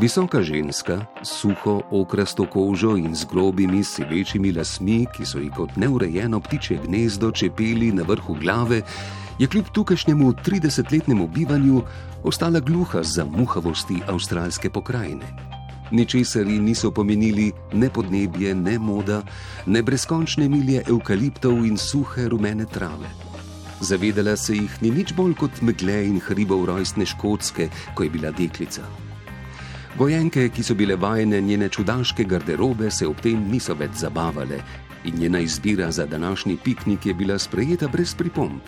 Visoka ženska, suho, okrasto kožo in z grobimi, sivečimi lasmi, ki so ji kot neurejeno ptiče gnezdo čepeli na vrhu glave, je kljub tukajšnjemu 30-letnemu bivanju ostala gluha za muhavosti avstralske pokrajine. Ničesar ji niso pomenili ne podnebje, ne moda, ne brezkončne milje eukaliptov in suhe rumene trave. Zavedala se jih ni nič bolj kot megle in hribov rojstne škotske, ko je bila deklica. Gojenke, ki so bile vajene njene čudaške garderobe, se ob tem niso več zabavale in njena izbira za današnji piknik je bila sprejeta brez pripomb.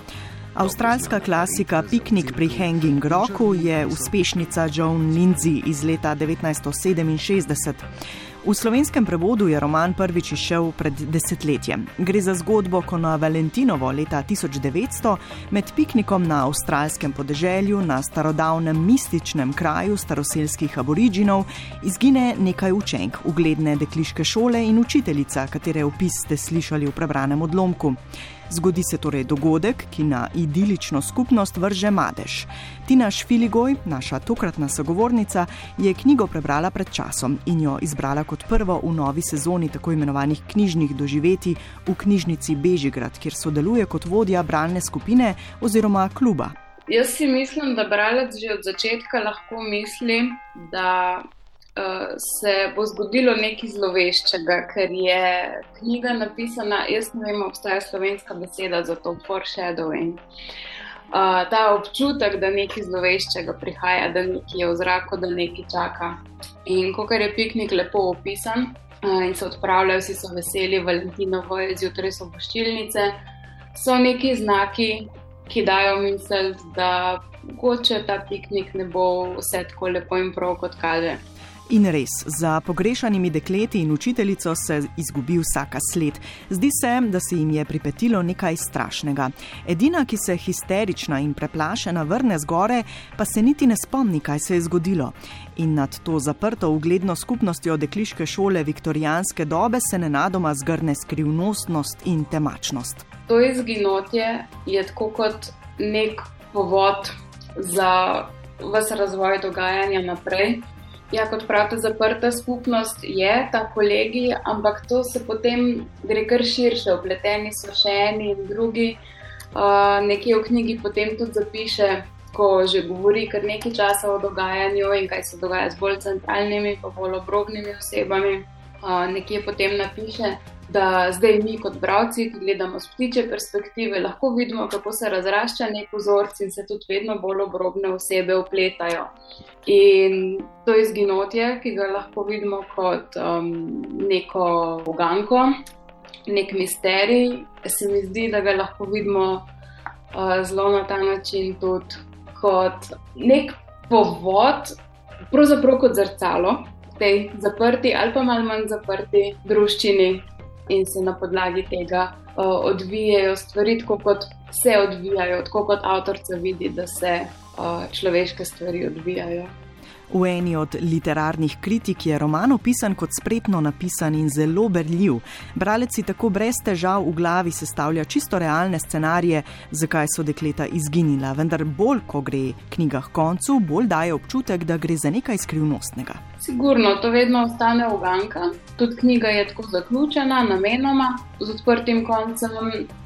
Avstralska klasika Piknik pri Hanging Rocku je uspešnica Joan Lindsay iz leta 1967. V slovenskem prevodu je roman prvič izšel pred desetletjem. Gre za zgodbo, ko na Valentinovo leta 1900 med piknikom na avstralskem podeželju na starodavnem mističnem kraju staroselskih aboriginov izgine nekaj učenk, ugledne dekliške šole in učiteljica, katere opis ste slišali v prebranem odlomku. Zgodi se torej dogodek, ki na idilično skupnost vrže madež. Tina Šfiligoj, naša tokratna sogovornica, je knjigo prebrala pred časom in jo izbrala kot prvo v novi sezoni tako imenovanih knjižnih doživeti v knjižnici Bežigrad, kjer sodeluje kot vodja bralne skupine oziroma kluba. Jaz si mislim, da bralec že od začetka lahko misli, da uh, se bo zgodilo nekaj zloveščega, ker je knjiga napisana. Jaz ne vem, obstaja slovenska beseda za to, foreshadowing. Uh, ta občutek, da nekaj zloveščega prihaja, da nekaj je v zraku, da nekaj čaka. In ko je piknik lepo opisan uh, in se odpravljajo, vsi so veseli, Valentinovo je zjutraj so poščilnice, so neki znaki, ki dajo misel, da mogoče ta piknik ne bo vse tako lepo in prav kot kaže. In res, za pogrešanimi dekleti in učiteljico se izgubi vsaka sled. Zdi se, da se jim je pripetilo nekaj strašnega. Edina, ki se histerična in preplašena vrne zgore, pa se niti ne spomni, kaj se je zgodilo. In nad to zaprto ugledno skupnostjo dekliške šole viktorijanske dobe se nenadoma zgrne skrivnostnost in temačnost. To izginotje je tako kot nek povod za vse razvoj dogajanja naprej. Ja, kot pravite, zaprta skupnost je ta kolegi, ampak to se potem gre kar širše, upleteni so še eni in drugi. Uh, nekje v knjigi potem tudi zapiše, ko že govori kar nekaj časa o dogajanju in kaj se dogaja z bolj centralnimi, pa bolj obrobnimi osebami. Uh, nekje potem napiše, da zdaj mi kot bralci, ki gledamo z ptiče perspektive, lahko vidimo, kako se razrašča nek vzorc in se tudi vedno bolj obrobne osebe upletajo. In to izginotje, ki ga lahko vidimo kot um, neko uganko, nek misterij, se mi zdi, da ga lahko vidimo uh, zelo na ta način tudi kot nek povod, pravzaprav kot zrcalo. Tej zaprti ali pa malo manj zaprti družščini, in se na podlagi tega uh, odvijajo stvari, tako kot se odvijajo, tako kot avtorica vidi, da se uh, človeške stvari odvijajo. V eni od literarnih kritik je roman opisan kot spretno napisan in zelo berljiv. Bralec si tako brez težav v glavi sestavlja čisto realne scenarije, zakaj so dekleta izginila, vendar bolj, ko gre knjiga k koncu, bolj daje občutek, da gre za nekaj skrivnostnega. Sigurno, to vedno ostane uganka. Tudi knjiga je tako zaključena, namenoma, z odprtim koncem.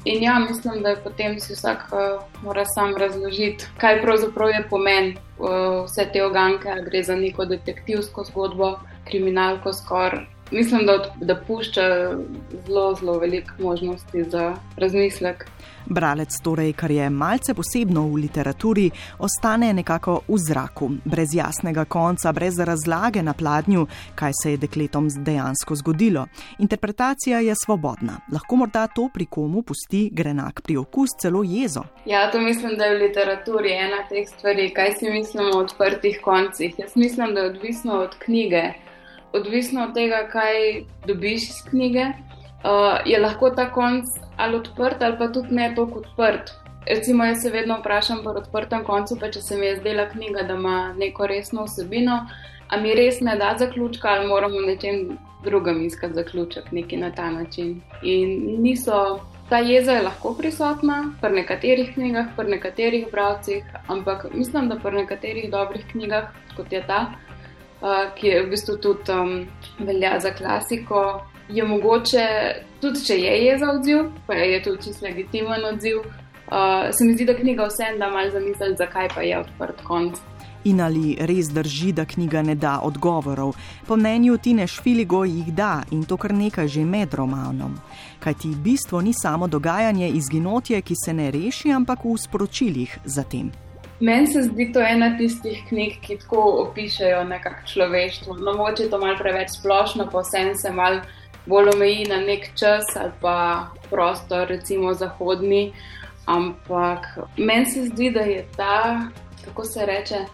In ja, mislim, da je potem si vsak uh, mora sam razložiti, kaj pravzaprav je pomen vse te oganke, gre za neko detektivsko zgodbo, kriminalko skoraj. Mislim, da, da pušča zelo, zelo veliko možnosti za razmislek. Bralec, torej, kar je malce posebno v literaturi, ostane nekako v zraku, brez jasnega konca, brez razlage na pladnju, kaj se je dekletom dejansko zgodilo. Interpretacija je svobodna. Lahko morda to pri komu pusti grenak pri okus, celo jezo. Ja, to mislim, da je v literaturi ena teh stvari, kaj si mislimo o odprtih koncih. Jaz mislim, da je odvisno od knjige, odvisno od tega, kaj dobiš iz knjige uh, je lahko ta konc ali odprt, ali pa tudi ne tako odprt. Recimo, jaz se vedno vprašam po odprtem koncu, pa če se mi je zdela knjiga, da ima neko resno vsebino, a mi res ne da zaključka ali moramo nečem drugem iskati zaključek, neki na ta način. In niso. Ta jeza je lahko prisotna pri nekaterih knjigah, pri nekaterih bralcih, ampak mislim, da pri nekaterih dobrih knjigah, kot je ta, uh, ki je v bistvu tudi um, velja za klasiko. Je mogoče, tudi če je jeza odziv, pa je to čisto legitimen odziv, uh, se mi zdi, da knjiga vseeno da malo zamisliti, zakaj pa je odprt konc. In ali res drži, da knjiga ne da odgovorov? Po mnenju Tine Šfiligo jih da in to kar nekaj že med romanom. Kaj ti bistvo ni samo dogajanje izginotje, ki se ne reši, ampak v sporočilih za tem. Meni se zdi to ena tistih knjig, ki tako opišajo nekakšno človeštvo. No, mogoče je to malce preveč splošno, pa vsem se mal bolj omeji na nek čas ali pa prostor, recimo zahodni. Ampak meni se zdi, da je ta, kako se reče,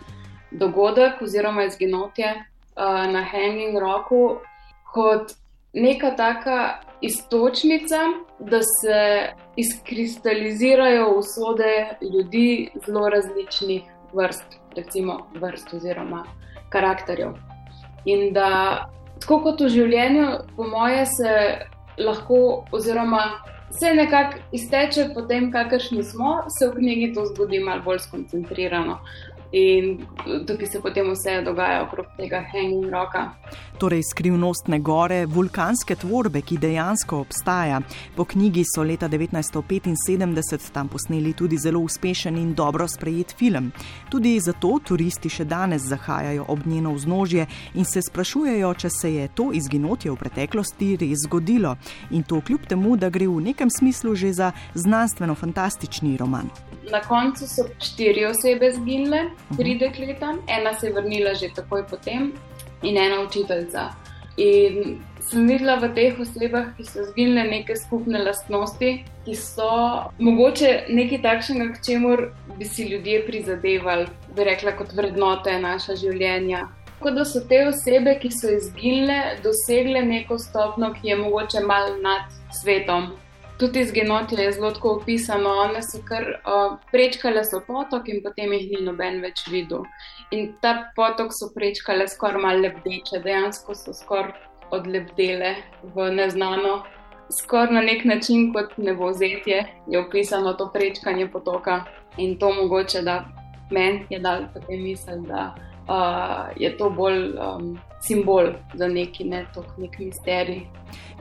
dogodek oziroma izginotje uh, na Rocku kot neka taka istočnica, da se izkristalizirajo usode ljudi zelo različnih vrst, recimo vrst oziroma karakterjev. In da tako kot v življenju, po moje, se lahko, oziroma se nekako izteče po tem, kakršni smo, se v knjigi to zgodi malo bolj skoncentrirano in tukaj se potem vse dogaja okrog tega hanging roka. Torej, skrivnostne gore, vulkanske tvorbe, ki dejansko obstaja. Po knjigi so leta 1975 tam posneli tudi zelo uspešen in dobro sprejet film. Tudi zato turisti še danes zahajajo ob njeno vznožje in se sprašujejo, če se je to izginotje v preteklosti res zgodilo. In to kljub temu, da gre v nekem smislu že za znanstveno-fantastični roman. Na koncu so štiri osebe zginile, tri dekleta, ena se je vrnila že takoj potem in ena učiteljica. In sem videla v teh osebah, ki so zginile neke skupne lastnosti, ki so mogoče nekaj takšnega, k čemu bi si ljudje prizadevali, bi rekla, kot vrednote naša življenja. Tako da so te osebe, ki so izginile, dosegle neko stopno, ki je mogoče mal nad svetom, tudi izginotje je zelo tako opisano. One so kar uh, prečkale so potok in potem jih ni noben več videl. In ta potok so prečkale skoraj malo lebdeče, dejansko so skoraj odlebdele v neznano. Skoraj na nek način, kot nebozetje, je opisano to prečkanje potoka in to mogoče, da meni je dal potem misel, da uh, je to bolj um, simbol za neki ne tok, nek misterij.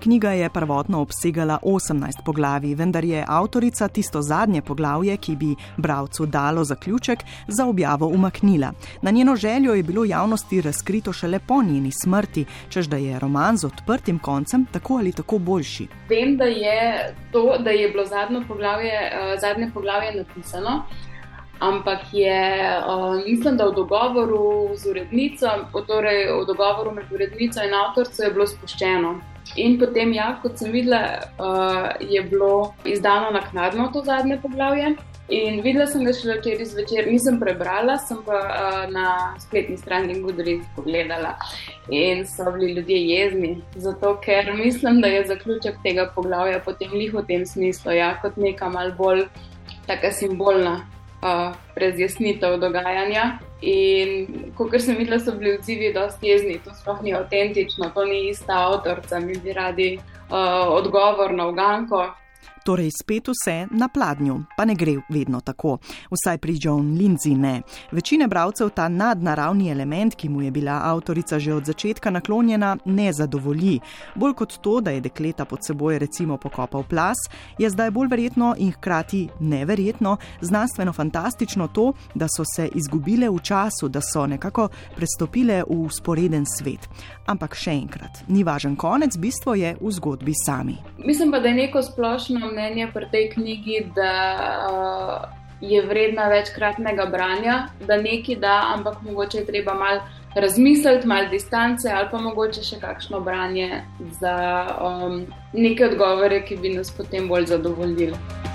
Knjiga je prvotno obsegala 18 poglavij, vendar je avtorica tisto zadnje poglavje, ki bi bralcu dalo zaključek, za objavo umaknila. Na njeno željo je bilo javnosti razkrito šele po njeni smrti, čež da je roman z odprtim koncem tako ali tako boljši. Vem, da je to, da je bilo zadnje poglavje, uh, zadnje poglavje napisano ampak je, uh, mislim, da v dogovoru z urednico, torej v dogovoru med urednico in avtorico je bilo spuščeno. In potem, ja, kot sem videla, uh, je bilo izdano naknadno to zadnje poglavje. In videla sem ga šele včeraj zvečer, nisem prebrala, sem pa uh, na spletni strani Goodreads pogledala in so bili ljudje jezni. Zato, ker mislim, da je zaključek tega poglavja potem lih v tem smislu, ja, kot neka mal bolj taka simbolna uh, razjasnitev dogajanja. In kot sem videla, so bili odzivi dosti jezni, to sploh ni avtentično, to ni ista avtorica, mi bi radi uh, odgovor na uganko. Torej, spet vse na pladnju, pa ne gre vedno tako. Vsaj pri John Lindsay ne. Večine bralcev ta nadnaravni element, ki mu je bila avtorica že od začetka naklonjena, ne zadovolji. Bolj kot to, da je dekleta pod seboj recimo pokopal plas, je zdaj bolj verjetno in hkrati neverjetno, znanstveno fantastično to, da so se izgubile v času, da so nekako prestopile v sporeden svet. Ampak še enkrat, ni važen konec, bistvo je v zgodbi sami. Mislim pa, da je neko splošno mnenje pri tej knjigi, da uh, je vredna večkratnega branja, da nekaj da, ampak mogoče je treba malo razmisliti, malo distance ali pa mogoče še kakšno branje za um, neke odgovore, ki bi nas potem bolj zadovoljili.